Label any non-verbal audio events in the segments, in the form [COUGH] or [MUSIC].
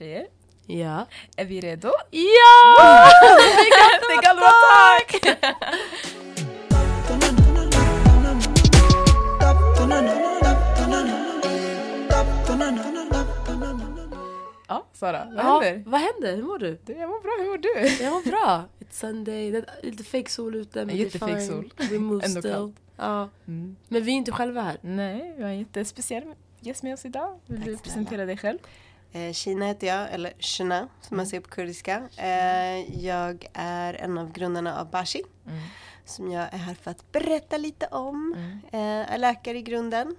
Tjejer, Ja. är vi redo? Ja! Det är galvatak! Ja, Sara, vad ja. händer? Vad händer? Hur mår du? Du, jag mår bra, hur mår du? Jag mår bra. It's Sunday. Det är lite fake sol ute men det är sol. We move [LAUGHS] Ändå still. kallt. Ja. Mm. Men vi är inte själva här. Nej, vi har en jättespeciell gäst med oss idag. Vill du snälla. presentera dig själv? Eh, Kina heter jag, eller Shina som man säger på kurdiska. Eh, jag är en av grundarna av Bashi Mm. som jag är här för att berätta lite om. Mm. Eh, är läkare i grunden.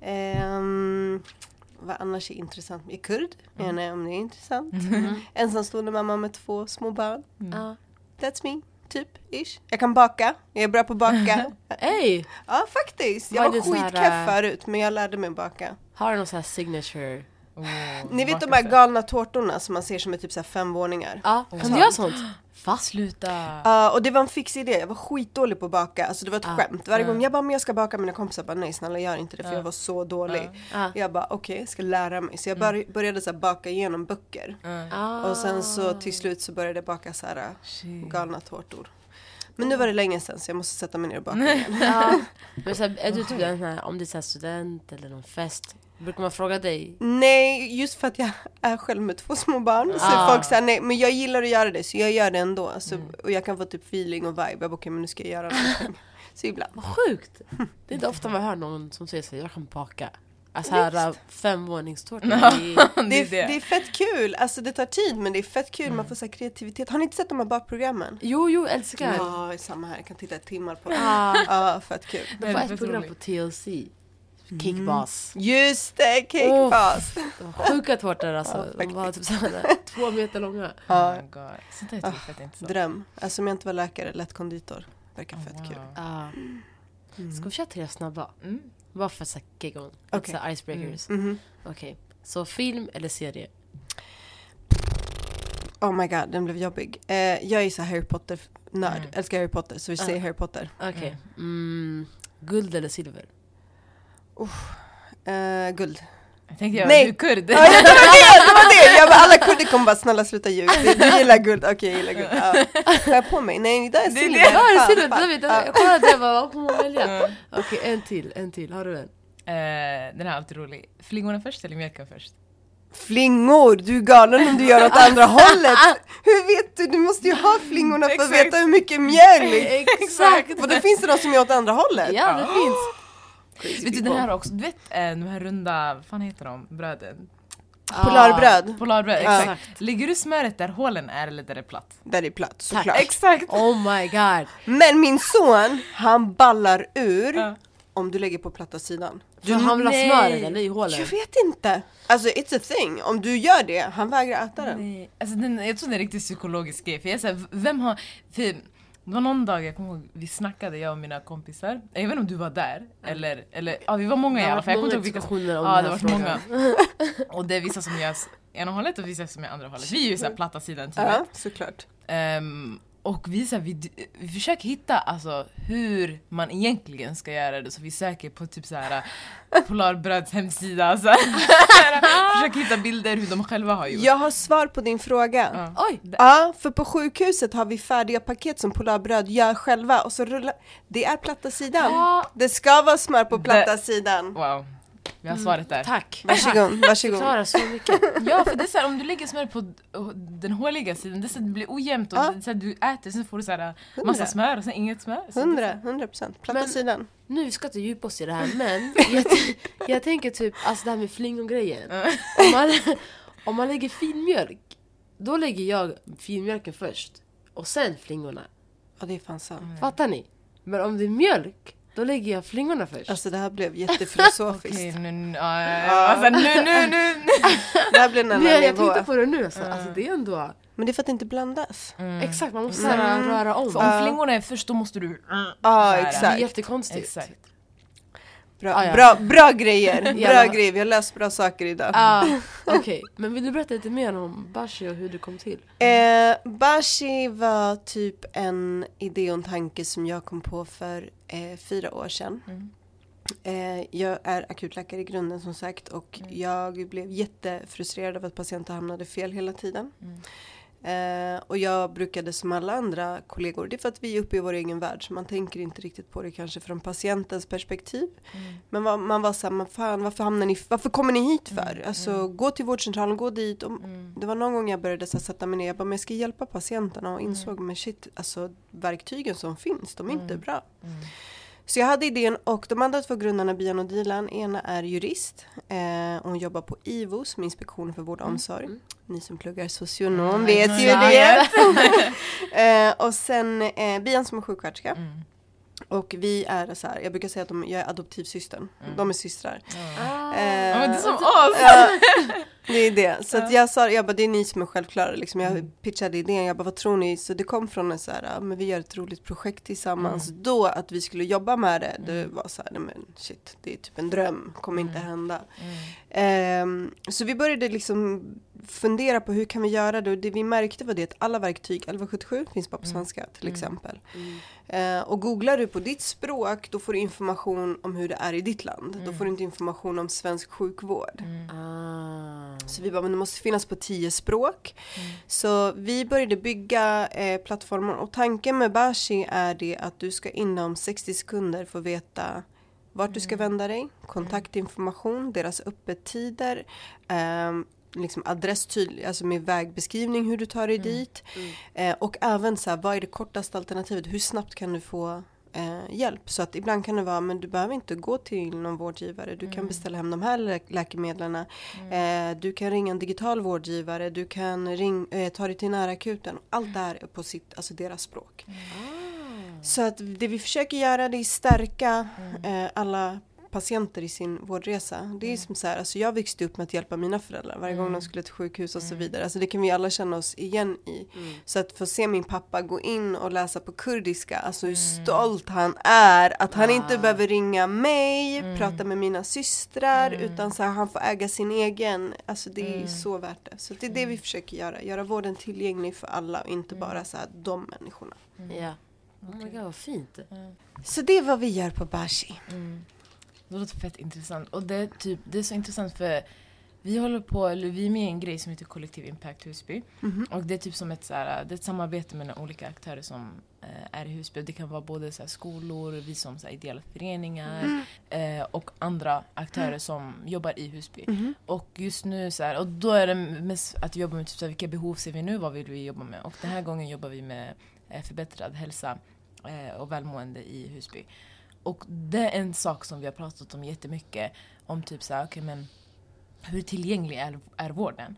Ehm, vad annars är intressant? Jag är kurd, mm. jag om det är intressant. [LAUGHS] Ensamstående mamma med två små barn. Mm. That's me, typ, ish. Jag kan baka, jag är bra på att baka. [LAUGHS] Hey! ja faktiskt, jag var skitkeff äh, förut men jag lärde mig baka. Har du någon sån här signature? Oh, Ni vet de här galna tårtorna som man ser som är typ så här fem våningar? Ja, kan du göra sånt? Va? Sluta! Ja, och det var en fix idé. Jag var skitdålig på att baka. Alltså det var ett Ah. skämt. Varje Ah. gång jag bara, men jag ska baka mina kompisar bara, nej snälla gör inte det för Ah. jag var så dålig. Ja. Jag bara, okej, jag ska lära mig. Så jag bör- började så här, baka igenom böcker. Mm. Ah. Och sen så till slut så började jag baka så här äh, Shit. galna tårtor. Men nu var det länge sedan så jag måste sätta mig ner och baka [LAUGHS] igen. Ja. [LAUGHS] Men så här, är du typ den här, om det är så här student eller någon fest, brukar man fråga dig? Nej, just för att jag är själv med två små barn. Så Ah. folk säger nej, men jag gillar att göra det så jag gör det ändå. Alltså, Mm. Och jag kan få typ feeling och vibe. Jag bara, okej men nu ska jag göra någonting. [LAUGHS] Så ibland. Vad sjukt! Det är inte ofta man hör någon som säger så här, jag kan baka. Alltså här femvåningstårta. [LAUGHS] det är- Det är, det är fett kul, alltså det tar tid men det är fett kul, man får så kreativitet. Har ni inte sett de här bakprogrammen? Jo, jo, älskar. Ja, samma här, jag kan titta timmar på det. Ah, Ja, fett kul. var Väldigt ett program roligt. på TLC. Kickbass. Just det! Det var sjuka tårtor alltså. Ja, De var typ såhär, [LAUGHS] två meter långa. Oh Ja, my god. Sånt där är typ fett intressant. dröm. Alltså om jag inte var läkare, lätt konditor. Verkar fett Oh, kul. wow. Ah. Ska vi köra tre snabba? Mm. Bara för att on. Okej. Okay. Så icebreakers. Mhm. Okej. Så film eller serie? Oh my god, den blev jobbig. Eh, jag är så Harry Potter-nörd, Mm. älskar Harry Potter, så vi säger Ah. Harry Potter. Okej. Mm. Guld eller silver? Eh, guld. Jag tänkte jag, Nej. du är kurd. Ja, det var det! Det var det! Jag bara, alla kurder kommer bara snälla sluta ljuga. Du, du gillar guld, okej jag gillar guld. Ja. Har jag på mig? Nej, det är Det är silver. det. Är silver! Jag vet, Ja. jag kollade jag bara, vad kommer man välja? Okej, en till, en till. Har du en? Eh, den här är alltid rolig. Flingorna först eller mjölken först? Flingor! Du är galen om du gör åt andra hållet! Hur vet du? Du måste ju ha flingorna för att veta hur mycket mjölk! Exakt! Och då finns det de som är åt andra hållet? Ja, det finns. Crazy Vet du den people. här också, du vet eh, de här runda, vad fan heter de, bröden? Polarbröd, Polarbröd, Ja. exakt. Lägger du smöret där hålen är eller där det är platt? där det är platt Tack. såklart. Exakt! Oh my god. Men min son, han ballar ur Ja. om du lägger på platta sidan. Du, han vill ha nej. smöret eller i hålen? Jag vet inte. Alltså it's a thing. Om du gör det, han vägrar äta den. Nej, alltså den, jag tror det är en riktigt psykologisk grej. För jag är såhär, vem har... För det var någon dag, jag kommer ihåg, vi snackade jag och mina kompisar. Jag vet inte om du var där, eller, eller ja vi var många i alla fall. Jag kommer inte ihåg vilka Ja, det frågan. många. [LAUGHS] Och det är vissa som gör ena hållet och vissa som gör andra hållet. Vi är ju såhär platta sidan typ. Ja, såklart. Ehm, och vi, så här, vi, vi försöker hitta alltså, hur man egentligen ska göra det, så vi söker på typ så här Polarbröds hemsida. Så här, [LAUGHS] försöker hitta bilder hur de själva har gjort. Jag har svar på din fråga. Ja. Oj! Ja, för på sjukhuset har vi färdiga paket som Polarbröd gör själva och så rullar... Det är platta sidan. Ja. Det ska vara smör på platta Det- sidan. Wow, vi har svaret där. Tack! Varsågod, [LAUGHS] varsågod. Förklarar så mycket. Ja, för det är så här, om du lägger smör på d- den håliga sidan, det, så det blir ojämnt och Ja. så här, du äter sen får du så här, massa smör och sen inget smör. Hundra, hundra procent. Platta Men- sidan. Nu vi ska inte djupa oss i det här men jag, [LAUGHS] jag tänker typ alltså det här med flingongrejen. Om man, om man lägger finmjölk, då lägger jag finmjölken först och sen flingorna. Ja, det är fan sant. Fattar ni? Men om det är mjölk, då lägger jag flingorna först. Alltså det här blev jättefilosofiskt. [LAUGHS] Okej, nu, nu, ja, ja, ja. Alltså, nu, nu, nu. [LAUGHS] Det här blev en annan jag nivå. tänkte på det nu alltså. alltså det är ändå... Men det är för att det inte blandas. Exakt, man måste här röra om. Så om flingorna är först, då måste du... Ja, Så här. Det är exakt. jättekonstigt. Exakt. Bra, Ah, ja. bra, bra grejer. [LAUGHS] Bra grejer. Vi har löst bra saker idag. Ah, Okej, men vill du berätta lite mer om Bashi och hur det kom till? Eh, Bashi var typ en idé och en tanke som jag kom på för eh, fyra år sedan. Mm. Eh, jag är akutläkare i grunden som sagt och jag blev jättefrustrerad av att patienter hamnade fel hela tiden. Eh, och jag brukade som alla andra kollegor, det är för att vi är uppe i vår egen värld så man tänker inte riktigt på det kanske från patientens perspektiv. Men vad- man var såhär, men fan varför hamnar ni, varför kommer ni hit för? Alltså gå till vårdcentralen, gå dit. Och Det var någon gång jag började så här, sätta mig ner, jag bara, men jag ska hjälpa patienterna och insåg, men shit, alltså verktygen som finns, de är inte bra. Så jag hade idén och de andra två grundarna, Bian och Dilan, ena är jurist. Eh, hon jobbar på IVO som Inspektionen för vård och omsorg. Ni som pluggar socionom vet ju det. [LAUGHS] eh, och sen eh, Bian som är sjuksköterska. Och vi är så här, jag brukar säga att de, jag är adoptivsystern. De är systrar. Ah. Ja, men det är som Eh, oss! [LAUGHS] Det är det. Så att jag sa, jag bara, det är ni som är självklara. Liksom. Jag pitchade idén, jag bara, vad tror ni? Så det kom från en så här, men vi gör ett roligt projekt tillsammans. Då att vi skulle jobba med det, det var så här, nej men shit, det är typ en dröm, kommer inte hända. Ehm, så vi började liksom fundera på hur kan vi göra det och det vi märkte var det att alla verktyg, 1177 finns bara på svenska till exempel. Eh, och googlar du på ditt språk då får du information om hur det är i ditt land. Då får du inte information om svensk sjukvård. Så vi bara, men det måste finnas på tio språk. Så vi började bygga eh, plattformar. Och tanken med Bashi är det att du ska inom 60 sekunder få veta vart du ska vända dig, kontaktinformation, deras öppettider, ehm, liksom adress tydlig, alltså med vägbeskrivning hur du tar dig dit. Eh, och även så här, vad är det kortaste alternativet? Hur snabbt kan du få eh, hjälp? Så att ibland kan det vara, men du behöver inte gå till någon vårdgivare. Du kan beställa hem de här lä- läkemedlen. Eh, du kan ringa en digital vårdgivare. Du kan ring, eh, ta dig till närakuten. Allt det här är på sitt, alltså deras språk. Så att det vi försöker göra det är stärka eh, alla patienter i sin vårdresa. Det är som så här, alltså jag växte upp med att hjälpa mina föräldrar varje gång de skulle till sjukhus och så vidare. Alltså det kan vi alla känna oss igen i. Så att få se min pappa gå in och läsa på kurdiska, alltså hur stolt han är. Att han inte behöver ringa mig, prata med mina systrar, utan så här, han får äga sin egen. Alltså det är så värt det. Så det är det vi försöker göra, göra vården tillgänglig för alla och inte bara så här, de människorna. Ja. Oh my god vad fint. Så det är vad vi gör på Bashi. Det låter fett intressant. Och det är, typ, det är så intressant för vi håller på, eller vi är med i en grej som heter Kollektiv Impact Husby. Och det är typ som ett, så här, det ett samarbete mellan olika aktörer som eh, är i Husby. Det kan vara både så här, skolor, vi som så här, ideella föreningar eh, och andra aktörer som jobbar i Husby. Och just nu så här, och då är det mest att vi jobbar med typ, så här, vilka behov ser vi nu, vad vill vi jobba med? Och den här gången jobbar vi med eh, förbättrad hälsa eh, och välmående i Husby. Och det är en sak som vi har pratat om jättemycket. Om typ så här, okay, men hur tillgänglig är, är vården?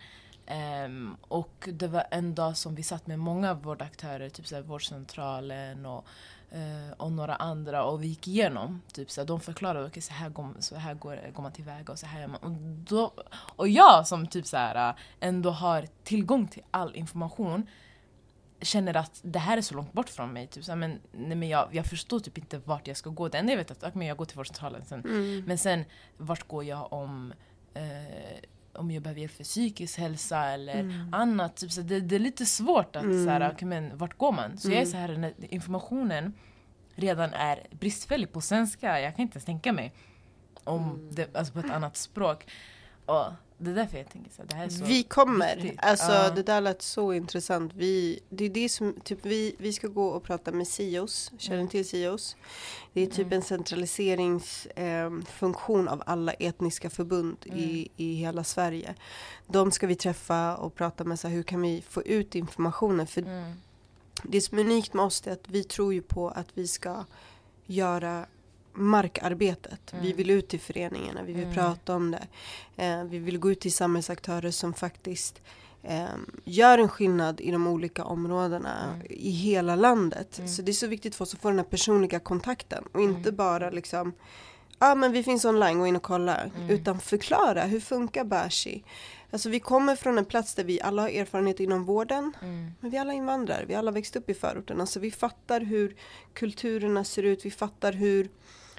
Um, och det var en dag som vi satt med många vårdaktörer, typ så här vårdcentralen och, uh, och några andra och vi gick igenom. Typ så här, de förklarade, okay, så här, går, så här går, går man tillväga och så här gör man. Och, då, och jag som typ så här, eh, ändå har tillgång till all information känner att det här är så långt bort från mig. Typ, så men, nej, men jag, jag förstår typ inte vart jag ska gå. Det enda jag vet är att men jag går till vårdcentralen sen. Men sen vart går jag om eh, om jag behöver hjälp för psykisk hälsa eller annat. Typ, så det, det är lite svårt att så här, okay, men vart går man? Så jag är så här, informationen redan är bristfällig på svenska. Jag kan inte ens tänka mig om det, alltså på ett annat språk. Och det är därför jag tänker så här, det här är så Vi kommer. viktigt. Alltså Ja. det där lät så intressant. Vi, det är det som, typ vi, vi ska gå och prata med SIOS. Känner ni till SIOS? Det är typ en centraliseringsfunktion eh, av alla etniska förbund i, i hela Sverige. De ska vi träffa och prata med så här, hur kan vi få ut informationen? För Mm. det som är unikt med oss är att vi tror ju på att vi ska göra markarbetet. Vi vill ut till föreningarna, vi vill prata om det. Eh, vi vill gå ut till samhällsaktörer som faktiskt eh, gör en skillnad i de olika områdena i hela landet. Så det är så viktigt för oss att få den här personliga kontakten och inte bara liksom Ja men vi finns online, gå in och kolla. Utan förklara, hur funkar Bashi? Alltså vi kommer från en plats där vi alla har erfarenhet inom vården. Men vi alla invandrare, vi alla växt upp i förorterna. Så vi fattar hur kulturerna ser ut, vi fattar hur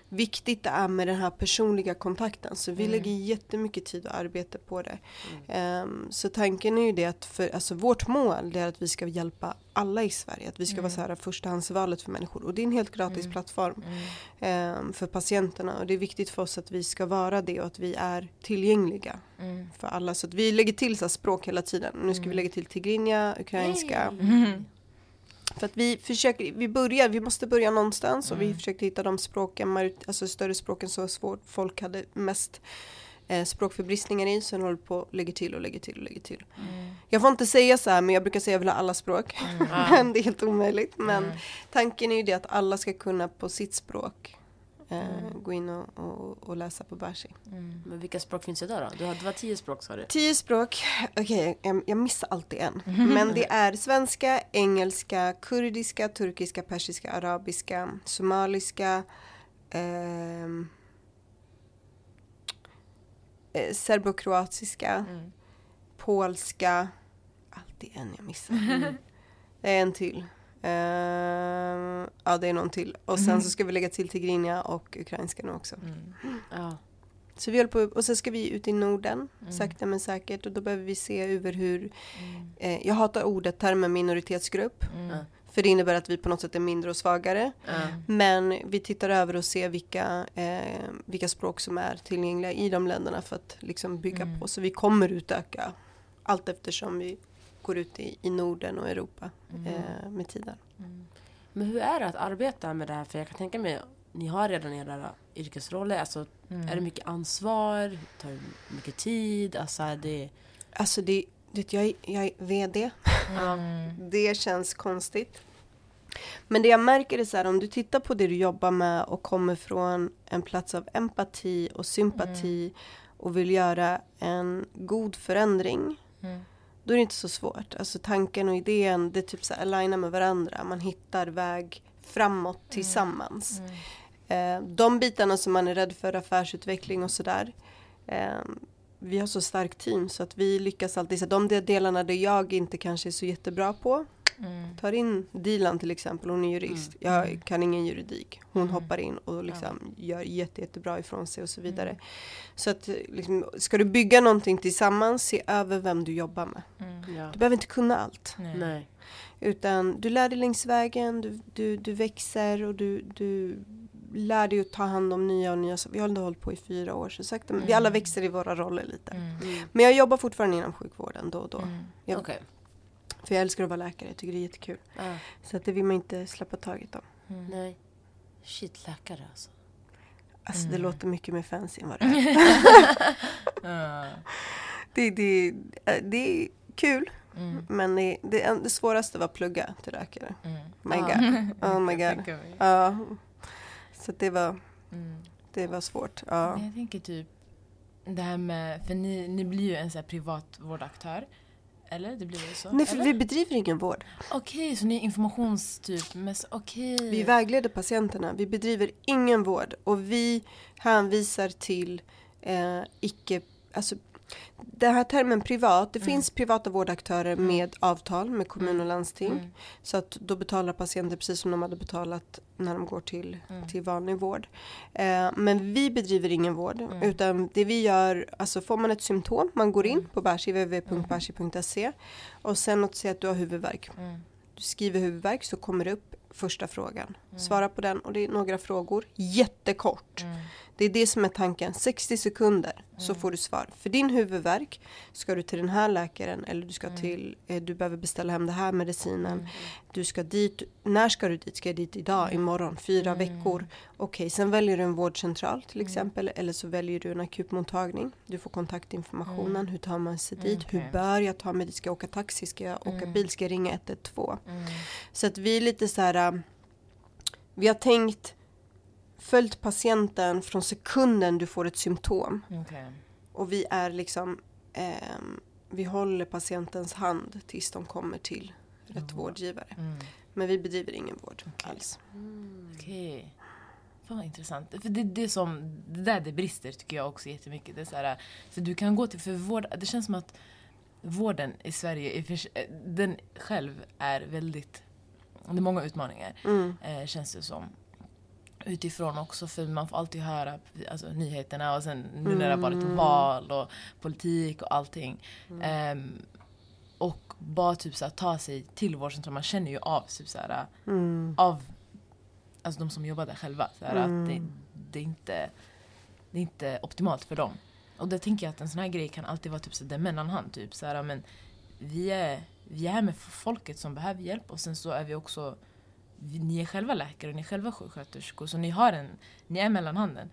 viktigt det är med den här personliga kontakten. Så vi Mm. lägger jättemycket tid och arbete på det. Ehm, så tanken är ju det att för, alltså vårt mål är att vi ska hjälpa alla i Sverige. Att vi ska vara så här förstahandsvalet för människor. Och det är en helt gratis Mm. plattform Mm. ehm, för patienterna. Och det är viktigt för oss att vi ska vara det och att vi är tillgängliga Mm. för alla. Så att vi lägger till så språk hela tiden. Nu ska vi lägga till tigrinja, ukrainska. Mm. För att vi försöker, vi börjar, vi måste börja någonstans och vi Mm. försökte hitta de språken, alltså större språken så svårt folk hade mest eh, språkförbristningar i. Sen håller på och lägger till och lägger till och lägger till. Mm. Jag får inte säga så här men jag brukar säga att jag vill ha alla språk. Ja. [LAUGHS] men det är helt omöjligt. Men Mm. tanken är ju det att alla ska kunna på sitt språk Mm. gå in och, och, och läsa på Bashi. Mm. Men vilka språk finns det då? då? Du har, det var tio språk sa du? Tio språk, okej jag, jag missar alltid en. [LAUGHS] Men det är svenska, engelska, kurdiska, turkiska, persiska, arabiska, somaliska, ehm, eh, serbokroatiska, Mm. polska. Alltid en jag missar. [LAUGHS] Det är en till. Ehm, ja det är någon till. Och sen så ska vi lägga till tigrinja och ukrainska nu också. Mm. Ja. Så vi håller på, och sen ska vi ut i Norden, Mm. sakta men säkert. Och då behöver vi se över hur, Mm. eh, jag hatar ordet termen minoritetsgrupp. Mm. För det innebär att vi på något sätt är mindre och svagare. Men vi tittar över och ser vilka, eh, vilka språk som är tillgängliga i de länderna för att liksom bygga Mm. på. Så vi kommer utöka allt eftersom vi går ut i, i Norden och Europa Mm. eh, med tiden. Mm. Men hur är det att arbeta med det här? För jag kan tänka mig, ni har redan era yrkesroller. Alltså, Mm. Är det mycket ansvar? Tar det mycket tid? Alltså, är det... Alltså det, det, jag, är- jag är VD. Mm. Det känns konstigt. Men det jag märker är så här, om du tittar på det du jobbar med och kommer från en plats av empati och sympati och vill göra en god förändring. Mm. Då är det inte så svårt. Alltså tanken och idén, det är typ så här aligna med varandra. Man hittar väg framåt tillsammans. Mm. Eh, de bitarna som man är rädd för, affärsutveckling och sådär. Eh, vi har så starkt team så att vi lyckas alltid. Så de de delarna där jag inte kanske är så jättebra på. Mm. Tar in Dilan till exempel, hon är jurist. Jag Mm. kan ingen juridik. Hon Mm. hoppar in och liksom gör jätte, jättebra ifrån sig och så vidare. Mm. Så att liksom, ska du bygga någonting tillsammans, se över vem du jobbar med. Mm. Ja. Du behöver inte kunna allt. Nej. Nej. Utan du lär dig längs vägen, du, du, du växer och du, du lär dig att ta hand om nya och nya. Vi har ändå hållit på i fyra år så sakta, men vi alla Mm. växer i våra roller lite. Mm. Mm. Men jag jobbar fortfarande inom sjukvården då och då. Mm. Ja. Okej. För jag älskar att vara läkare, jag tycker det är jättekul. Ja. Så att det vill man inte släppa taget om. Mm. Nej. Shit, läkare alltså. Alltså det Mm. låter mycket mer fancy än vad det är. [LAUGHS] Det, det, det är kul, Mm. men det, det, det svåraste var att plugga till läkare. Mm. My Ja. god. [LAUGHS] Oh my Jag god. Ja. Så det var, Mm. det var svårt. Ja. Jag tänker typ det här med, för ni, ni blir ju en sån här privat vårdaktör. Eller? Det blir väl så? Nej, för Eller? vi bedriver ingen vård. Okej, så ni är informationstyp, okej. Vi vägleder patienterna. Vi bedriver ingen vård och vi hänvisar till eh, icke... Alltså, den här termen privat, det Mm. finns privata vårdaktörer Mm. med avtal med kommun Mm. och landsting. Mm. Så att då betalar patienter precis som de hade betalat när de går till, Mm. till vanlig vård. Eh, men vi bedriver ingen vård. Mm. Utan det vi gör, alltså får man ett symptom, man går in Mm. på Bersi, www.bersi.se och sen att säga att du har huvudvärk. Mm. Du skriver huvudvärk så kommer det upp första frågan. Mm. Svara på den och det är några frågor. Jättekort. Mm. Det är det som är tanken. 60 sekunder så Mm. får du svar. För din huvudvärk ska du till den här läkaren eller du ska Mm. till, eh, du behöver beställa hem den här medicinen. Mm. Du ska dit, när ska du dit? Ska jag dit idag, imorgon, fyra Mm. veckor? Okej, sen väljer du en vårdcentral till Mm. exempel. Eller så väljer du en akutmottagning. Du får kontaktinformationen. Mm. Hur tar man sig Mm, dit? Hur okej. bör jag ta mig dit? Ska jag åka taxi? Ska jag åka Mm. bil? Ska jag ringa 112? Mm. Så att vi är lite så här. äh, Vi har tänkt följt patienten från sekunden du får ett symptom. Okej. Och vi är liksom ehm, Vi håller patientens hand tills de kommer till rätt Mm. vårdgivare. Mm. Men vi bedriver ingen vård Okej. alls. Mm. Okej. Fan vad intressant. För det, det, som, det där det brister tycker jag också jättemycket. Det är så, här, så du kan gå till, för vård, det känns som att vården i Sverige, i för, den själv är väldigt, det är många utmaningar Mm. eh, känns det som. Utifrån också för man får alltid höra alltså, nyheterna och sen nu när det har varit val och politik och allting. Ehm, och bara typ så här, ta sig till vårdcentralen, man känner ju av typ så här, Mm. av alltså, de som jobbar där själva. Så här, att det, det, är inte, det är inte optimalt för dem. Och det tänker jag att en sån här grej kan alltid vara typ så där mellanhand. Typ, så här, men vi, är, vi är här med folket som behöver hjälp och sen så är vi också ni är själva läkare och ni är själva sjuksköterskor så ni har en, ni är mellanhanden.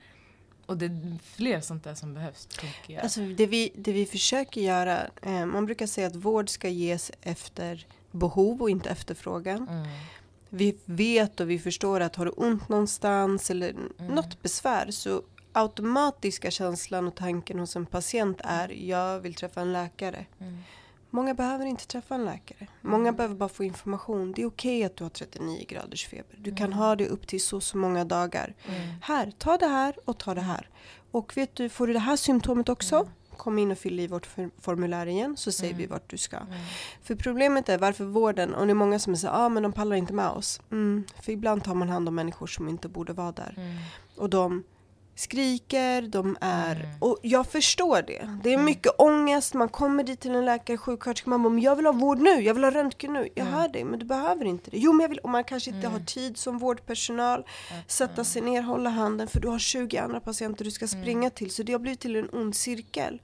Och det är fler sånt där som behövs tänker jag. Alltså det vi, det vi försöker göra, eh, man brukar säga att vård ska ges efter behov och inte efterfrågan. mm. Vi vet och vi förstår att har du ont någonstans eller Mm. något besvär så automatiska känslan och tanken hos en patient är jag vill träffa en läkare. Mm. Många behöver inte träffa en läkare. Många behöver bara få information. Det är okej att du har 39 graders feber. Du kan ha det upp till så så många dagar. Mm. Här, ta det här och ta det här. Och vet du, får du det här symptomet också? Kom in och fyll i vårt for- formulär igen så säger vi vart du ska. För problemet är varför vården, och det är många som säger ah, men de pallar inte med oss. Mm, för ibland tar man hand om människor som inte borde vara där. Mm. Och de skriker, de är... Mm. Och jag förstår det. Det är mycket ångest, man kommer dit till en läkare, sjuksköterska, man bara men jag vill ha vård nu, jag vill ha röntgen nu. Jag Mm. hör dig, men du behöver inte det. Jo men jag vill, och man kanske inte har tid som vårdpersonal, sätta sig ner, hålla handen, för du har 20 andra patienter du ska springa till. Så det har blivit till en ond cirkel.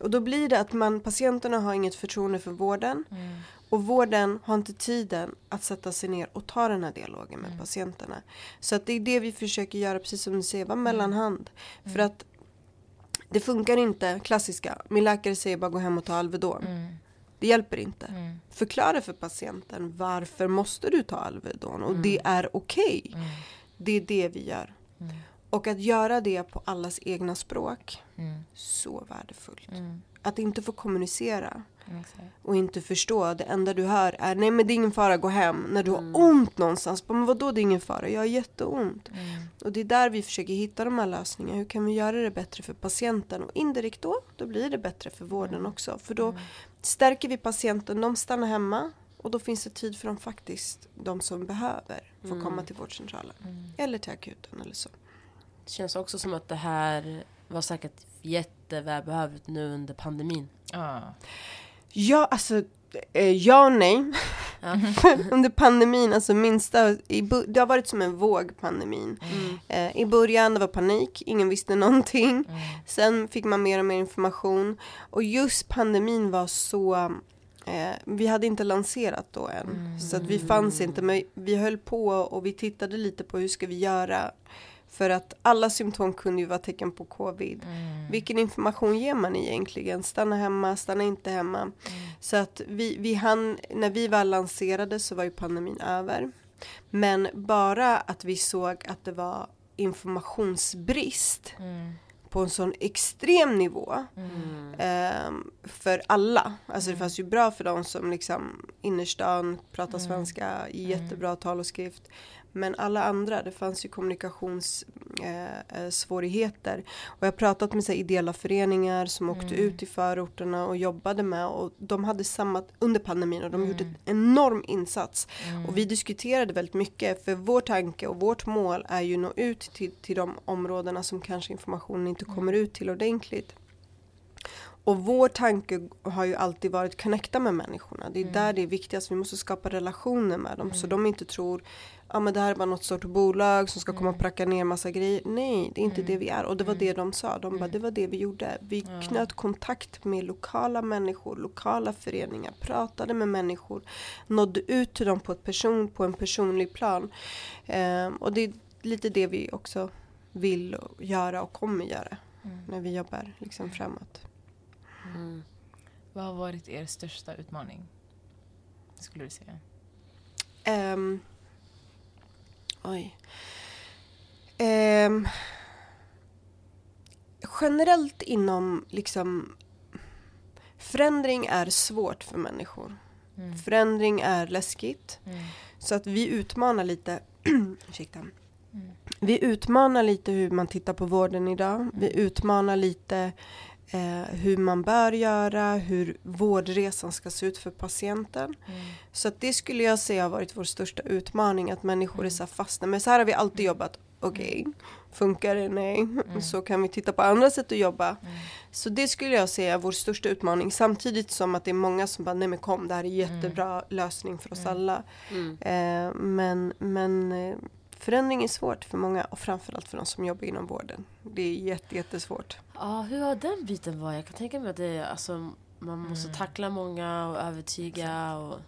Och då blir det att man, patienterna har inget förtroende för vården. Mm. Och vården har inte tiden att sätta sig ner och ta den här dialogen med patienterna. Så att det är det vi försöker göra, precis som du säger, vara mellanhand. För att det funkar inte, klassiska, min läkare säger bara gå hem och ta Alvedon. Mm. Det hjälper inte. Mm. Förklara för patienten varför måste du ta Alvedon och det är okej. Mm. Det är det vi gör. Mm. Och att göra det på allas egna språk, Mm. så värdefullt. Mm. Att inte få kommunicera Exakt. och inte förstå. Det enda du hör är nej men det är ingen fara, gå hem. När du har ont någonstans. Men vadå det är ingen fara? Jag har jätteont. Mm. Och det är där vi försöker hitta de här lösningarna. Hur kan vi göra det bättre för patienten? Och indirekt då, då blir det bättre för vården också. För då stärker vi patienten, de stannar hemma. Och då finns det tid för dem faktiskt, de som behöver, få komma till vårdcentralen. Eller till akuten eller så. Det känns också som att det här var säkert jättevälbehövligt nu under pandemin. Ja. Ja, alltså eh, ja och nej. [LAUGHS] Under pandemin, alltså minsta, i, det har varit som en våg pandemin. Mm. Eh, I början det var panik, ingen visste någonting. Sen fick man mer och mer information. Och just pandemin var så, eh, vi hade inte lanserat då än. Så att vi fanns inte, men vi höll på och vi tittade lite på hur ska vi göra. För att alla symptom kunde ju vara tecken på covid. Mm. Vilken information ger man egentligen? Stanna hemma, stanna inte hemma. Så att vi, vi hann, när vi väl lanserade så var ju pandemin över. Men bara att vi såg att det var informationsbrist Mm. på en sån extrem nivå Mm. ehm, för alla. Alltså det fanns ju bra för de som liksom innerstan pratar svenska i jättebra tal och skrift. Men alla andra, det fanns ju kommunikationssvårigheter. Eh, svårigheter. och jag har pratat med så här, ideella föreningar som åkte ut i förorterna och jobbade med och de hade samma under pandemin och de gjorde en enorm insats. Och vi diskuterade väldigt mycket för vår tanke och vårt mål är ju att nå ut till, till de områdena som kanske informationen inte kommer ut till ordentligt. Och vår tanke har ju alltid varit connecta med människorna. Det är där det är viktigast. Vi måste skapa relationer med dem. Så de inte tror ja men det här är bara något stort bolag som ska komma och pracka ner massa grejer. Nej, det är inte det vi är. Och det var det de sa. De bara, det var det vi gjorde. Vi knöt kontakt med lokala människor, lokala föreningar, pratade med människor, nådde ut till dem på, ett person, på en personlig plan. Ehm, och det är lite det vi också vill göra och kommer göra när vi jobbar liksom framåt. Mm. Vad har varit er största utmaning? Skulle du säga? Ehm, oj. Ehm, generellt inom liksom förändring är svårt för människor. Mm. Förändring är läskigt. Mm. Så att vi utmanar lite, [CLEARS THROAT] ursäkta. Vi utmanar lite hur man tittar på vården idag. Vi utmanar lite eh, hur man bör göra, hur vårdresan ska se ut för patienten. Så att det skulle jag säga har varit vår största utmaning, att människor är så här fasta. Men så här har vi alltid jobbat. okej, funkar det? Nej. Så kan vi titta på andra sätt att jobba. Så det skulle jag säga är vår största utmaning. Samtidigt som att det är många som bara, nej men kom, det här är jättebra lösning för oss alla. Mm. Eh, men men eh, förändring är svårt för många och framförallt för de som jobbar inom vården. Det är jätte, jättesvårt. Ja, hur har den biten varit? Jag kan tänka mig att det är, alltså, man måste tackla många och övertyga och...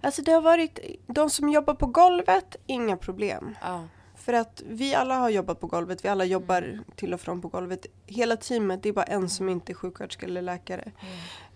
Alltså det har varit, de som jobbar på golvet, inga problem. Ja. För att vi alla har jobbat på golvet, vi alla jobbar till och från på golvet. Hela teamet, det är bara en som inte är sjuksköterska eller läkare.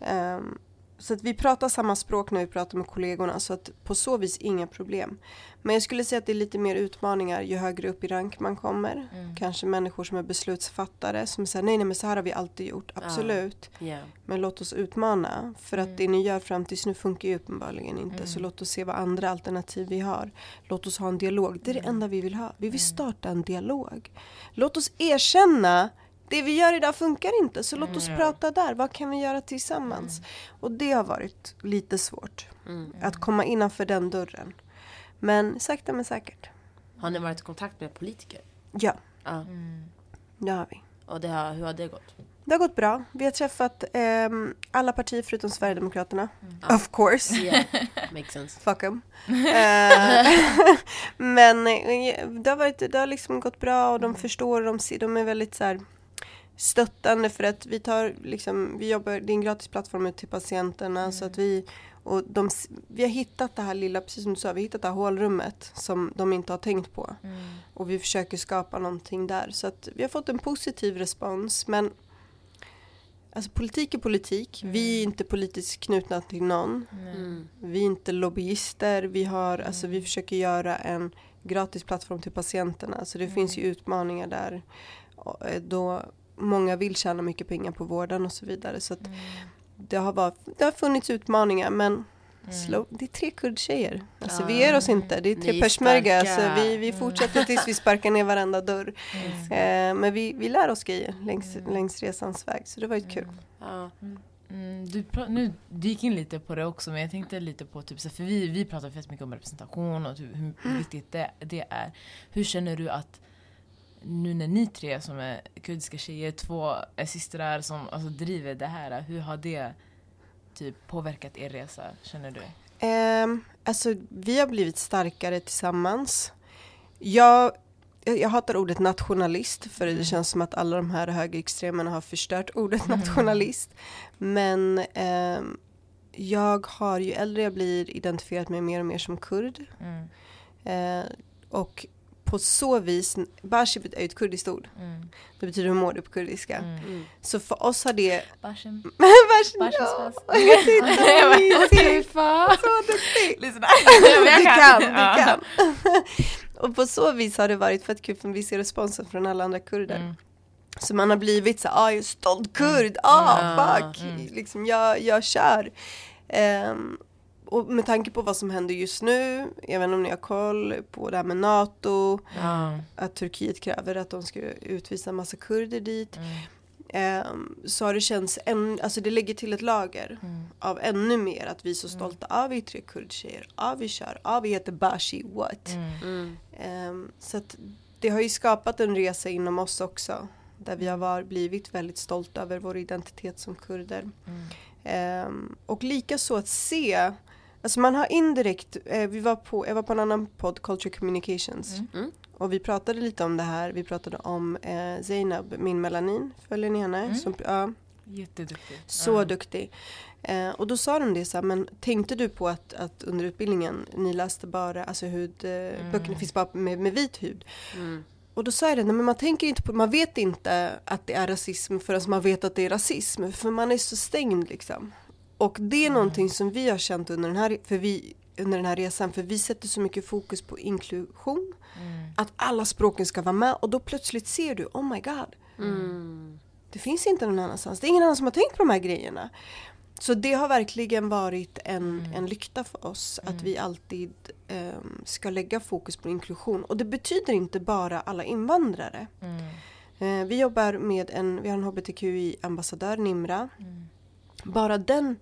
Ehm, så att vi pratar samma språk när vi pratar med kollegorna så att på så vis inga problem. Men jag skulle säga att det är lite mer utmaningar ju högre upp i rank man kommer. Kanske människor som är beslutsfattare som säger nej nej men så här har vi alltid gjort. Absolut. Ja. Men låt oss utmana. För att det ni gör fram tills nu funkar ju uppenbarligen inte. Så låt oss se vad andra alternativ vi har. Låt oss ha en dialog. Det är det enda vi vill ha. Vi vill starta en dialog. Låt oss erkänna det vi gör idag funkar inte. Så låt oss prata där. Vad kan vi göra tillsammans? Och det har varit lite svårt. Att komma innanför den dörren. Men sakta men säkert. Har ni varit i kontakt med politiker? Ja, Ja. det har vi. Och det har, hur har det gått? Det har gått bra. Vi har träffat ehm, alla partier förutom Sverigedemokraterna. Of course. Yeah, makes sense. [LAUGHS] Fuck 'em. Eh, [LAUGHS] Men eh, det har, varit, det har liksom gått bra och de förstår, de, ser- de är väldigt så här stöttande för att vi tar liksom, vi jobbar, det är en gratis plattform ut till patienterna så att vi och de, vi har hittat det här lilla, precis som du sa, vi har hittat det här hålrummet som de inte har tänkt på. Och vi försöker skapa någonting där. Så att vi har fått en positiv respons men Alltså politik är politik. Vi är inte politiskt knutna till någon. Mm. Vi är inte lobbyister. Vi, har, alltså, vi försöker göra en gratis plattform till patienterna. Så det finns ju utmaningar där. Och, eh, Då många vill tjäna mycket pengar på vården och så vidare. Så att det, har varit, det har funnits utmaningar men slow, det är tre kurdtjejer. Alltså vi ger oss inte. Det är tre är peshmerga. Så starka. vi, vi fortsätter tills vi sparkar ner varenda dörr. Eh, men vi, vi lär oss grejer längs, längs resans väg. Så det var ju kul. Ja. Mm, du, nu, du gick in lite på det också men jag tänkte lite på typ, så för vi, vi pratar fett mycket om representation och typ, hur Mm. viktigt det, det är. Hur känner du att nu när ni tre som är kurdiska tjejer, två är systrar som alltså, driver det här, hur har det typ påverkat er resa känner du? Um, alltså vi har blivit starkare tillsammans. Jag, jag, jag hatar ordet nationalist för det känns som att alla de här högerextremerna har förstört [LAUGHS] ordet nationalist. Men ehm, jag har ju äldre jag blir identifierat mig mer och mer som kurd. Mm. Eh, och på så vis, Bashi är ju ett kurdiskt ord. Mm. Det betyder hur mår du på kurdiska. Mm. Så för oss har det... [LAUGHS] Bashi, Bashens [LAUGHS] ja. [LAUGHS] Titta! Så duktig! Lyssna. du kan, du kan. och på så vis har det varit fett kul för vi ser responsen från alla andra kurder. Mm. Så man har blivit så ah jag är stolt kurd, ah Ja, fuck, liksom jag, jag kör. Ehm, och med tanke på vad som händer just nu, även om ni har koll på det här med NATO, Ja. att Turkiet kräver att de ska utvisa en massa kurder dit. Mm. ehm, så har det känts, en, alltså det lägger till ett lager Mm. av ännu mer att vi är så stolta. Ah vi är tre kurdtjejer, ah vi kör, ah vi heter Bashi, what? Mm. Mm. Ehm, så att det har ju skapat en resa inom oss också. Där vi har var, blivit väldigt stolta över vår identitet som kurder. Mm. Ehm, och lika så att se, alltså man har indirekt, eh, vi var på, jag var på en annan podd, Culture Communications. Mm. Mm. Och vi pratade lite om det här, vi pratade om eh, Zainab, min melanin, följer ni henne? Mm. Som, ja, Jätteduktig. så Ja. duktig. Eh, och då sa de det så här, men tänkte du på att, att under utbildningen, ni läste bara, alltså hud, eh, Mm. böckerna finns bara med, med vit hud. Mm. Och då sa jag det, nej, men man tänker inte på, man vet inte att det är rasism förrän man vet att det är rasism. För man är så stängd liksom. Och det är Mm. någonting som vi har känt under den, här, för vi, under den här resan. För vi sätter så mycket fokus på inklusion. Mm. Att alla språken ska vara med. Och då plötsligt ser du, oh my god. Mm. Det finns inte någon annanstans. Det är ingen annan som har tänkt på de här grejerna. Så det har verkligen varit en, Mm. en lykta för oss att vi alltid ehm, ska lägga fokus på inklusion. Och det betyder inte bara alla invandrare. Mm. Eh, vi jobbar med en, vi har en hbtqi-ambassadör, Nimra. Mm. Bara den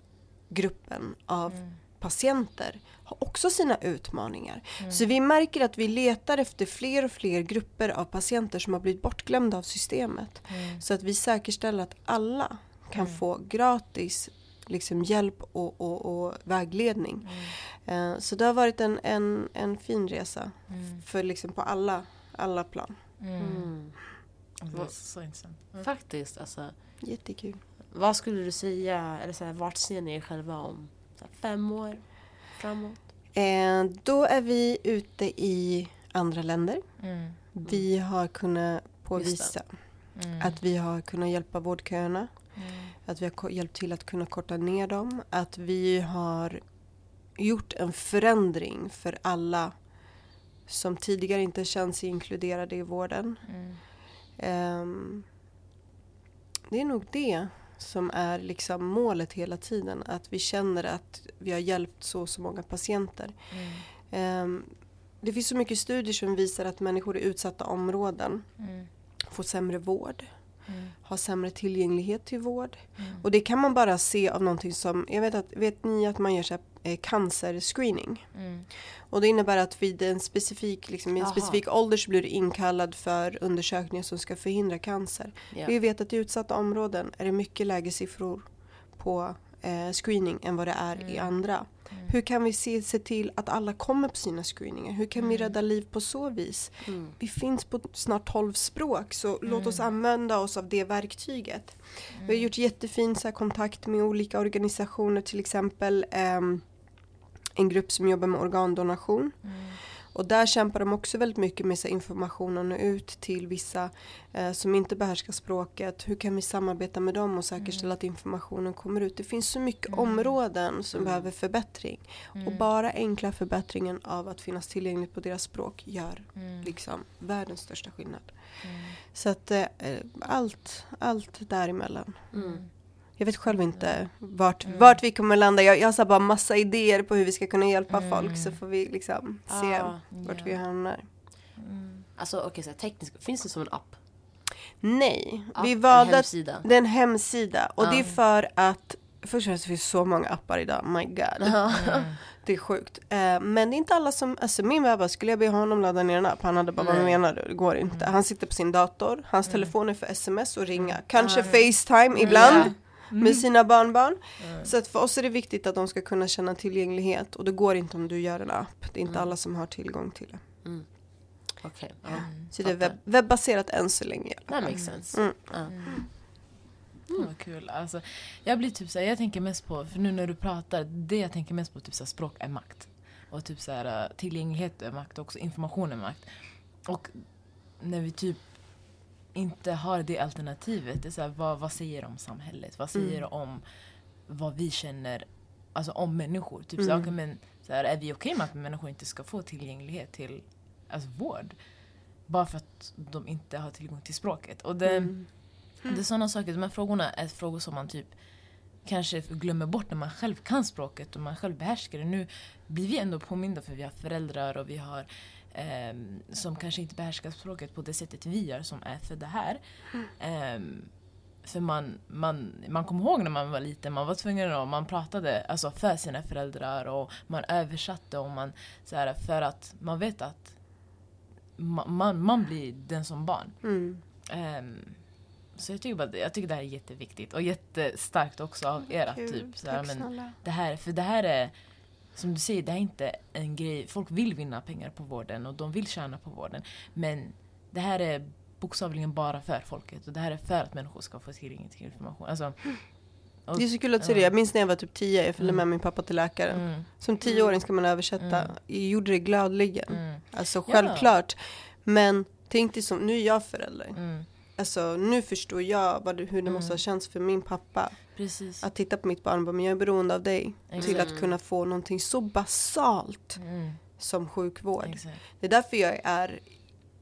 gruppen av Mm. patienter har också sina utmaningar. Så vi märker att vi letar efter fler och fler grupper av patienter som har blivit bortglömda av systemet. Så att vi säkerställer att alla kan få gratis liksom, hjälp och, och, och vägledning. Eh, så det har varit en, en, en fin resa för liksom på alla, alla plan. Mm. Det var så intressant. Faktiskt, alltså. Jättekul. Vad skulle du säga, eller så här, vart ser ni er själva om så här, fem år framåt? Eh, då är vi ute i andra länder. Mm. Vi har kunnat påvisa Mm. att vi har kunnat hjälpa vårdköerna. Mm. Att vi har hjälpt till att kunna korta ner dem. Att vi har gjort en förändring för alla som tidigare inte känt sig inkluderade i vården. Mm. Ehm, det är nog det som är liksom målet hela tiden. Att vi känner att vi har hjälpt så och så många patienter. Mm. Ehm, det finns så mycket studier som visar att människor i utsatta områden Mm. får sämre vård. Mm. Har sämre tillgänglighet till vård. Mm. Och det kan man bara se av någonting som, jag vet att, vet ni att man gör så eh, cancerscreening? Mm. Och det innebär att vid en specifik, liksom, i en specifik ålder så blir du inkallad för undersökningar som ska förhindra cancer. Ja. Vi vet att i utsatta områden är det mycket lägre siffror på eh, screening än vad det är i Mm. andra. Hur kan vi se, se till att alla kommer på sina screeningar? Hur kan vi Mm. rädda liv på så vis? Mm. Vi finns på snart 12 språk så låt oss använda oss av det verktyget. Vi har gjort jättefin så här, kontakt med olika organisationer till exempel ehm, en grupp som jobbar med organdonation. Mm. Och där kämpar de också väldigt mycket med så här, information och ut till vissa eh, som inte behärskar språket. Hur kan vi samarbeta med dem och säkerställa att informationen kommer ut? Det finns så mycket områden som behöver förbättring. Och bara enkla förbättringen av att finnas tillgängligt på deras språk gör Mm. liksom världens största skillnad. Mm. Så att eh, allt, allt däremellan. Mm. Jag vet själv inte vart, vart vi kommer landa. Jag, jag har bara massa idéer på hur vi ska kunna hjälpa Mm. folk så får vi liksom se Ah, vart ja. vi hamnar. Mm. Alltså okej, så här, tekniskt, finns det som en app? Nej, app vi en valde att hemsida? det är en hemsida och det är Ah. för att Först och främst finns så många appar idag, my god. Ja. Det är sjukt. Eh, men det är inte alla som, alltså min vän skulle jag be honom ladda ner en app? Han hade bara, vad Nej. menar du? Det går inte. Han sitter på sin dator, hans telefon är för sms och ringa. Kanske Ah. Facetime ibland. Med sina barnbarn. Så att för oss är det viktigt att de ska kunna känna tillgänglighet och det går inte om du gör en app. Det är inte alla som har tillgång till det. Mm. Ja. Så det är webb, webbaserat än så länge. That makes sense. Mm. Ja. Mm. Vad kul. Alltså, jag blir typ såhär, jag tänker mest på, för nu när du pratar, det jag tänker mest på typ såhär, språk är makt. Och typ såhär, tillgänglighet är makt och också information är makt. Och när vi typ inte har det alternativet, det är såhär, vad, vad säger det om samhället? Vad säger det om vad vi känner alltså, om människor? Typ Mm. okej, men, såhär, är vi okej med att människor inte ska få tillgänglighet till alltså, vård? Bara för att de inte har tillgång till språket. Och det, Mm. det är sådana saker, de här frågorna är frågor som man typ kanske glömmer bort när man själv kan språket och man själv behärskar det. Nu blir vi ändå påminda för vi har föräldrar och vi har som kanske inte behärskar språket på det sättet vi gör som är födda här. Ehm, för man, man, man kommer ihåg när man var liten, man var tvungen att, man pratade alltså för sina föräldrar och man översatte och man så här, för att man vet att man, man, man blir den som barn. Mm. Ehm, så jag tycker, bara, jag tycker det här är jätteviktigt och jättestarkt också av er att typ så här, men det här, för det här är som du säger, det här är inte en grej, folk vill vinna pengar på vården och de vill tjäna på vården men det här är bokstavligen bara för folket och det här är för att människor ska få tillgång till information. Alltså, och- Det är så kul att se det. Jag minns när jag var typ 10, jag följde med min pappa till läkaren. mm, Som tioåring ska man översätta. Mm. Jag gjorde det gladeligen. mm, Alltså Ja. självklart. Men tänk dig som, nu är jag förälder. mm, Alltså nu förstår jag vad hur det måste ha Mm. känts för min pappa. Precis. Att titta på mitt barn och bara, men jag är beroende av dig. Till Exakt. att kunna få någonting så basalt Mm, som sjukvård. exakt. Det är därför jag är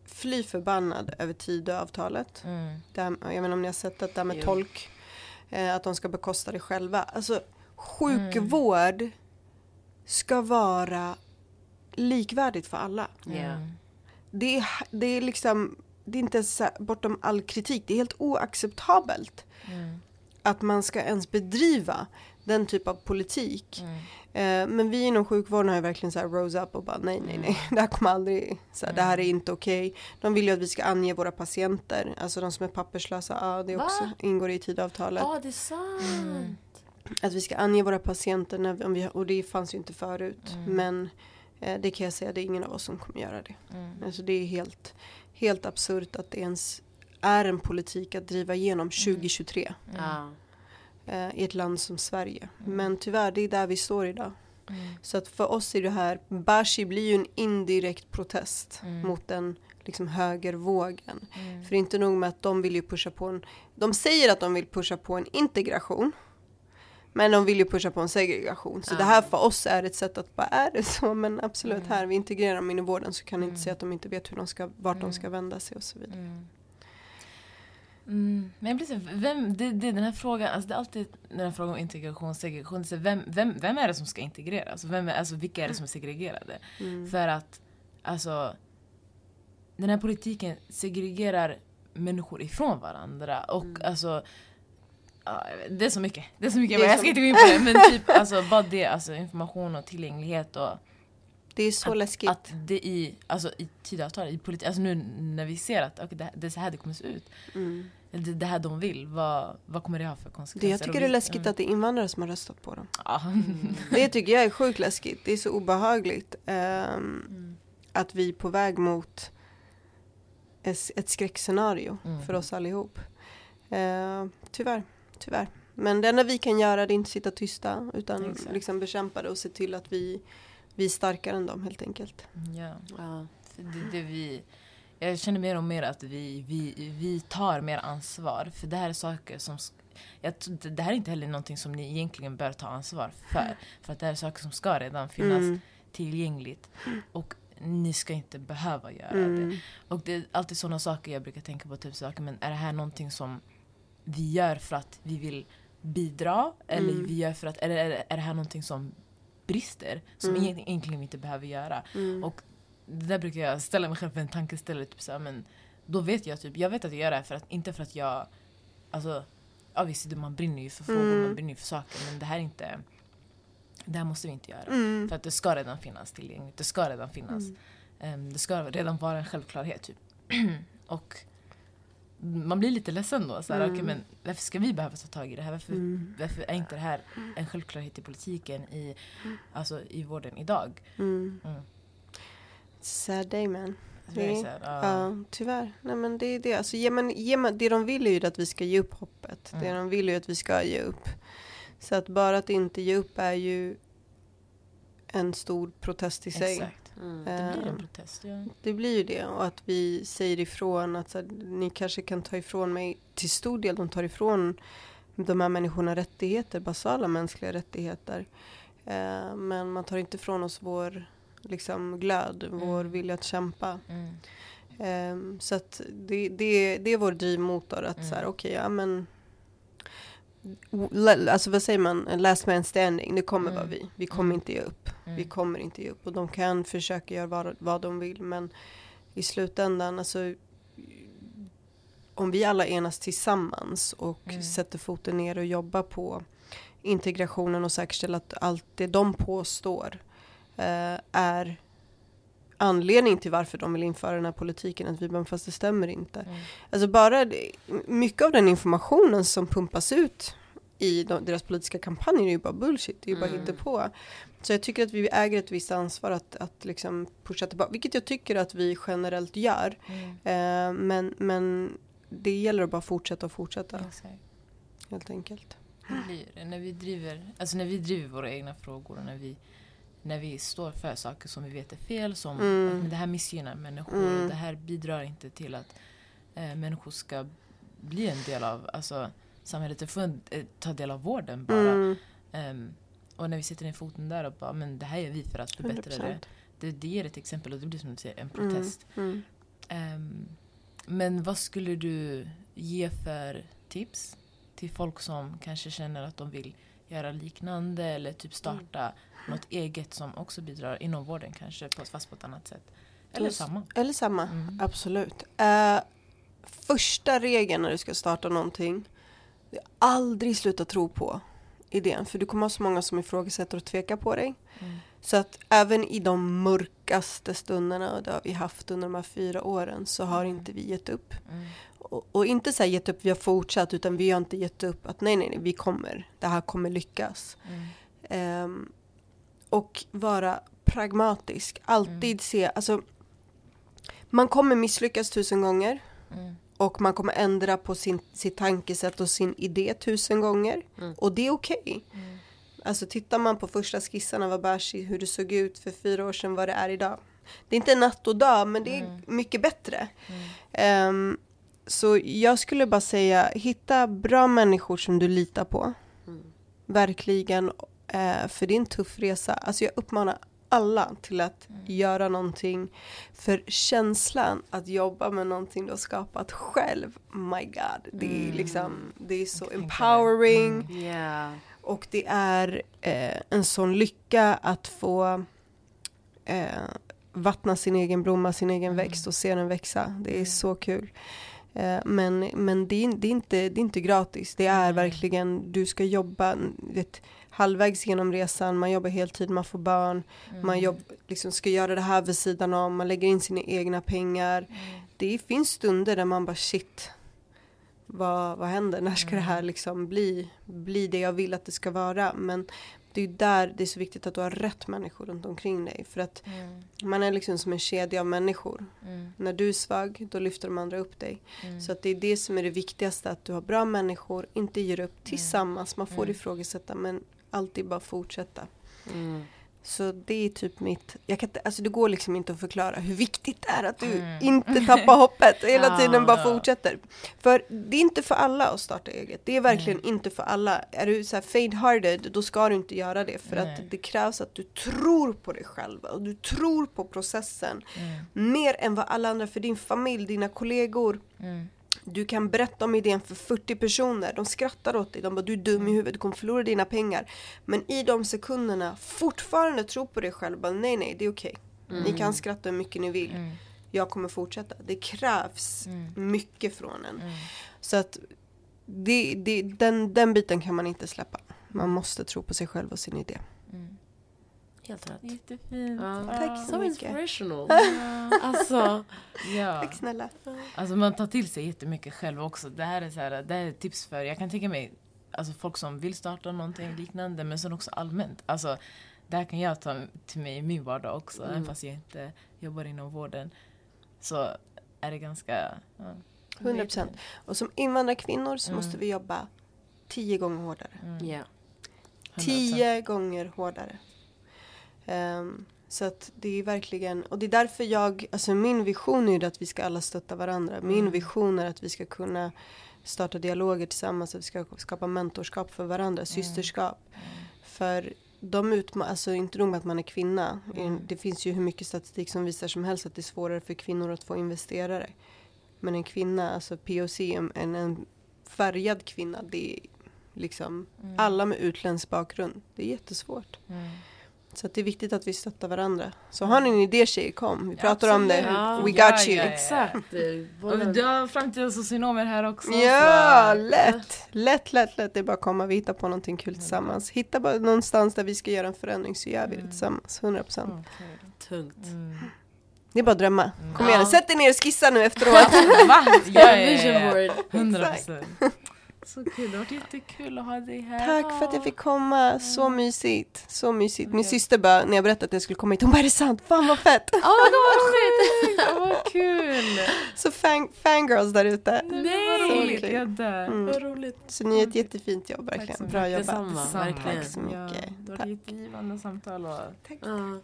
fly förbannad över Tidöavtalet. Mm, jag vet inte om ni har sett det där med Jo. tolk. Eh, att de ska bekosta det själva. Alltså sjukvård ska vara likvärdigt för alla. Mm, Det är, det är liksom, det är inte här, bortom all kritik. Det är helt oacceptabelt mm, att man ska ens bedriva den typ av politik. Mm. Eh, men vi inom sjukvården har ju verkligen så här rose up och bara nej, nej, nej, [LAUGHS] det här kommer aldrig, så här, det här är inte okej. De vill ju att vi ska ange våra patienter, alltså de som är papperslösa, ja det Va? också ingår i tidavtalet. Ja, det är sant. Mm. Att vi ska ange våra patienter, när vi, om vi, och det fanns ju inte förut. Mm. Men eh, det kan jag säga, det är ingen av oss som kommer göra det. Mm. Alltså det är helt, helt absurt att det ens är en politik att driva igenom 2023 Ja. eh, i ett land som Sverige. Mm. Men tyvärr, det är där vi står idag. Mm. Så att för oss är det här, Bashi blir ju en indirekt protest Mm. mot den liksom högervågen. Mm. För det är inte nog med att de vill ju pusha på en, de säger att de vill pusha på en integration. Men de vill ju pusha på en segregation. Så Ah. det här för oss är ett sätt att bara, är det så? [LAUGHS] Men absolut, Mm. här vi integrerar dem in i vården så kan ni inte Mm. säga att de inte vet hur de ska, vart de Mm. ska vända sig och så vidare. Mm. Men jag blir så, vem, det, det den här frågan, alltså det är alltid den här frågan om integration, segregation. Så vem, vem, vem är det som ska integreras? Alltså, vem är, alltså vilka är det som är segregerade? Mm. För att, alltså, den här politiken segregerar människor ifrån varandra. Och Mm. alltså, det är så mycket. Det är så mycket, är jag så- ska inte gå in på det. Men typ, alltså, bara det, alltså, information och tillgänglighet och Det är så läskigt. att det i, alltså, i tidavtal, i politik, alltså nu när vi ser att okay, det, det är så här det kommer se ut. Mm. Det, det här de vill, vad, vad kommer det ha för konsekvenser? Det, jag tycker det är läskigt mm. att det är invandrare som har röstat på dem. Ja. Det tycker jag är sjukt läskigt. Det är så obehagligt. Mm. att vi är på väg mot ett, ett skräckscenario Mm. för oss allihop. Eh, tyvärr, tyvärr. Men det enda vi kan göra det är inte sitta tysta utan Exakt. liksom bekämpa det och se till att vi, vi är starkare än dem helt enkelt. ja. Ja. För det, det vi, jag känner mer och mer att vi, vi, vi tar mer ansvar. För det här är saker som... Jag, det här är inte heller någonting som ni egentligen bör ta ansvar för. För att det här är saker som ska redan finnas Mm, tillgängligt. Och ni ska inte behöva göra det. mm, Och det är alltid sådana saker jag brukar tänka på. Typ saker, men är det här någonting som vi gör för att vi vill bidra? Eller Mm. vi gör för att, eller är det, är det här någonting som brister? Som Mm. egentligen, egentligen inte behöver göra? mm. Och det där brukar jag ställa mig själv för en tankeställare. Typ så här, men då vet jag typ, jag vet att jag gör det här för att, inte för att jag, alltså ja visst man brinner ju för frågor, Mm. man brinner ju för saker men det här är inte, det här måste vi inte göra. Mm. För att det ska redan finnas tillgängligt, det ska redan finnas. Ehm, det ska redan vara en självklarhet typ. [CLEARS THROAT] och man blir lite ledsen då. Så här, Mm. okej, men varför ska vi behöva ta tag i det här? Varför, Mm. varför är inte det här en självklarhet i politiken, i, alltså, i vården idag? Mm. Mm. Sad day man. Ja. Ja, tyvärr. Nej, men det är det. Alltså, ge, men, ge, men, det de vill är ju att vi ska ge upp hoppet. Det Mm. de vill är ju att vi ska ge upp. Så att bara att inte ge upp är ju en stor protest i sig. Exakt. Mm. Det blir en Ehm, protest. Ja. Det blir ju det. Och att vi säger ifrån att så här, ni kanske kan ta ifrån mig, till stor del de tar ifrån de här människorna rättigheter, basala mänskliga rättigheter. Eh, men man tar inte ifrån oss vår liksom, glöd, vår Mm. vilja att kämpa. Mm. Ehm, så att det, det, det är vår drivmotor att Mm. så här, okej, ja men Alltså vad säger man, last man standing, det kommer Mm. vara vi. Vi kommer Mm. inte ge upp. Mm. Vi kommer inte ge upp. Och de kan försöka göra vad, vad de vill men i slutändan, alltså om vi alla enas tillsammans och Mm. sätter foten ner och jobbar på integrationen och säkerställa att allt det de påstår eh, är anledning till varför de vill införa den här politiken, att vi bara, fast det stämmer inte. Mm. Alltså bara det, mycket av den informationen som pumpas ut i de, deras politiska kampanjer är ju bara bullshit, det är ju bara Mm. hittepå. Så jag tycker att vi äger ett visst ansvar att, att liksom pusha tillbaka, vilket jag tycker att vi generellt gör. Mm. Eh, men, men det gäller att bara fortsätta och fortsätta, Exakt. helt enkelt. Det blir det. När vi driver, alltså när vi driver våra egna frågor och när vi, när vi står för saker som vi vet är fel, som Mm. att det här missgynnar människor, Mm. det här bidrar inte till att eh, människor ska bli en del av alltså, samhället, få eh, ta del av vården bara. Mm, Ehm, och när vi sätter ner foten där och bara, men det här gör vi för att förbättra det. 100%. det. Det ger ett exempel och det blir som du säger en protest. mm. Ehm, men vad skulle du ge för tips till folk som kanske känner att de vill göra liknande eller typ starta något eget som också bidrar inom vården kanske, fast på ett annat sätt? Eller samma. Eller samma, Mm. absolut. Eh, första regeln när du ska starta någonting, det är aldrig sluta tro på idén. För du kommer ha så många som ifrågasätter och tvekar på dig. Så att även i de mörkaste stunderna, och det har vi haft under de här fyra åren, så har inte vi gett upp. Och, och inte så här gett upp, vi har fortsatt, utan vi har inte gett upp att nej, nej, nej, vi kommer. Det här kommer lyckas. Ehm, och vara pragmatisk. Alltid se, alltså man kommer misslyckas tusen gånger. Och man kommer ändra på sin, sitt tankesätt och sin idé tusen gånger. Och det är okej. Alltså tittar man på första skissen av Abashi, hur det såg ut för fyra år sedan, vad det är idag. Det är inte natt och dag, men det är mycket bättre. Ehm, så jag skulle bara säga, hitta bra människor som du litar på. Verkligen. Eh, för det är en tuff resa. Alltså jag uppmanar alla till att göra någonting. För känslan att jobba med någonting du har skapat själv, my god. Det är liksom, det är så empowering. Yeah. Och det är eh, en sån lycka att få eh, vattna sin egen blomma, sin egen växt och se den växa. Det är så kul. Eh, men men det, är, det, är inte, det är inte gratis. Det är verkligen, du ska jobba vet, halvvägs genom resan, man jobbar heltid, man får barn, man jobb, liksom ska göra det här vid sidan om, man lägger in sina egna pengar. Det finns stunder där man bara shit, vad, vad händer? När ska det här liksom bli, bli det jag vill att det ska vara? Men det är där det är så viktigt att du har rätt människor runt omkring dig. För att man är liksom som en kedja av människor. När du är svag, då lyfter de andra upp dig. Så att det är det som är det viktigaste, att du har bra människor, inte ger upp tillsammans. Man får ifrågasätta, men alltid bara fortsätta. Mm. Så det är typ mitt, jag kan inte, alltså det går liksom inte att förklara hur viktigt det är att du inte tappar hoppet hela [LAUGHS] Ja. tiden bara fortsätter. För det är inte för alla att starta eget, det är verkligen inte för alla. Är du så här faint-hearted, då ska du inte göra det för Nej. att det krävs att du tror på dig själv och du tror på processen mer än vad alla andra, för din familj, dina kollegor, du kan berätta om idén för 40 personer, de skrattar åt dig, de bara du är dum i huvudet, du kommer förlora dina pengar. Men i de sekunderna fortfarande tro på dig själv, bara, nej nej det är okej. Ni kan skratta hur mycket ni vill. Jag kommer fortsätta. Det krävs mycket från en. Så att det, det, den, den biten kan man inte släppa. Man måste tro på sig själv och sin idé. Helt rätt. Jättefint. Ja. Tack så mycket. inspirational. [LAUGHS] alltså, Ja. Tack snälla. Alltså man tar till sig jättemycket själv också. Det här är, så här, det här är ett tips för, jag kan tänka mig, alltså folk som vill starta någonting liknande men sen också allmänt. Alltså, det här kan jag ta till mig i min vardag också, även fast jag inte jobbar inom vården. Så är det ganska... Ja, 100 procent. Och som invandrarkvinnor så måste vi jobba tio gånger hårdare. yeah. 100%. Tio gånger hårdare. Ehm, så att det är verkligen, och det är därför jag, alltså min vision är ju att vi ska alla stötta varandra. Min vision är att vi ska kunna starta dialoger tillsammans, att vi ska skapa mentorskap för varandra, systerskap. För de utma- alltså inte nog med att man är kvinna. Det finns ju hur mycket statistik som visar som helst att det är svårare för kvinnor att få investerare. Men en kvinna, alltså POC, en, en, färgad kvinna, det är liksom alla med utländsk bakgrund. Det är jättesvårt. Mm. Så att det är viktigt att vi stöttar varandra. Så har ni en idé tjejer, kom. Vi pratar om det. absolut. We Ja, got you. ja, ja. Exakt. Och du har framtida socionomer här också. Ja, så- lätt! Lätt, lätt, lätt. Det är bara att komma. Vi hittar på någonting kul tillsammans. Hitta bara någonstans där vi ska göra en förändring så gör vi det tillsammans. 100 procent. Okej. Tungt. Mm. Det är bara att drömma. Kom Ja. igen, sätt dig ner och skissa nu efteråt. [LAUGHS] Va? Ja, ja, ja, ja. board. [LAUGHS] 100 procent. Så kul, det har varit jättekul att ha dig här. Tack för att jag fick komma. Så mysigt. Så mysigt. Min syster bara, när jag berättade att jag skulle komma hit, hon bara är det sant? Fan vad fett! Oh my god, Ja, vad kul! Så fan, fangirls där ute. Nej, vad roligt. Jag dör. Mm. vad roligt. Så ni gör ett jättefint jobb Tack så verkligen. Bra jobbat. Detsamma, verkligen. Tack så mycket. Ja, det var Tack. ett givande samtal och Ja.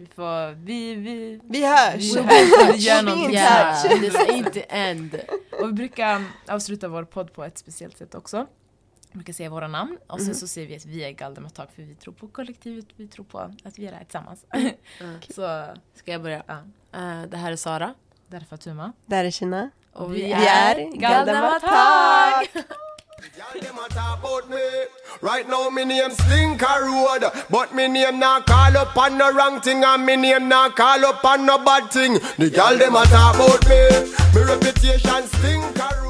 Vi får, vi, vi, Vi hörs! vi, gör in Yeah, this ain't the end. Och vi brukar avsluta vår podd på ett speciellt sätt också. Vi brukar säga våra namn och Mhm. sen så säger vi att vi är Galdematag för vi tror på kollektivet, vi tror på att vi är här tillsammans. [LAUGHS] så Ska jag börja? ja, Eh, det här är Sara. där är Fatuma. Där är Kina. Och vi vi är är Galdamatag! [LAUGHS] Right now me name Slinker Road, but me name not call up on no wrong thing, and me name not call up on no bad thing. The y'all dem a talk about me. Me reputation Slinker Road.